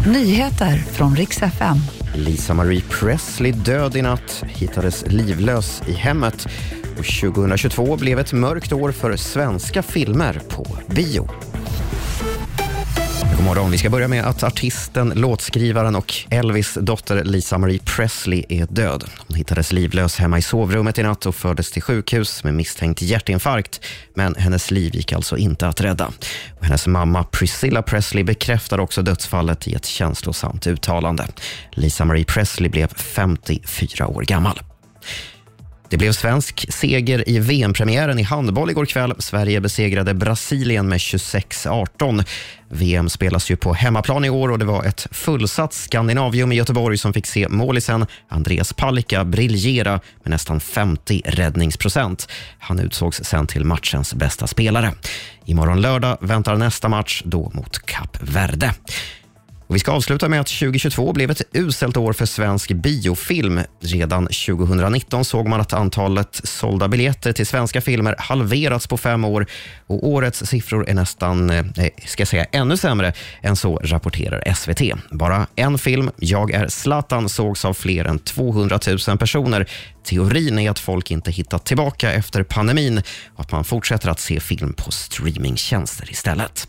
Nyheter från riks FM. Lisa Marie Presley död i natt, hittades livlös i hemmet och 2022 blev ett mörkt år för svenska filmer på bio. God morgon. Vi ska börja med att artisten, låtskrivaren och Elvis dotter Lisa Marie Presley är död. Hon hittades livlös hemma i sovrummet i natt och fördes till sjukhus med misstänkt hjärtinfarkt. Men hennes liv gick alltså inte att rädda. Och hennes mamma Priscilla Presley bekräftar också dödsfallet i ett känslosamt uttalande. Lisa Marie Presley blev 54 år gammal. Det blev svensk seger i VM-premiären i handboll igår kväll. Sverige besegrade Brasilien med 26-18. VM spelas ju på hemmaplan i år och det var ett fullsatt Skandinavium i Göteborg som fick se målisen Andreas Palicka briljera med nästan 50 räddningsprocent. Han utsågs sen till matchens bästa spelare. Imorgon lördag väntar nästa match, då mot Kap Verde. Och vi ska avsluta med att 2022 blev ett uselt år för svensk biofilm. Redan 2019 såg man att antalet sålda biljetter till svenska filmer halverats på fem år. Och Årets siffror är nästan, eh, ska jag säga, ännu sämre än så, rapporterar SVT. Bara en film, Jag är Zlatan, sågs av fler än 200 000 personer. Teorin är att folk inte hittat tillbaka efter pandemin och att man fortsätter att se film på streamingtjänster istället.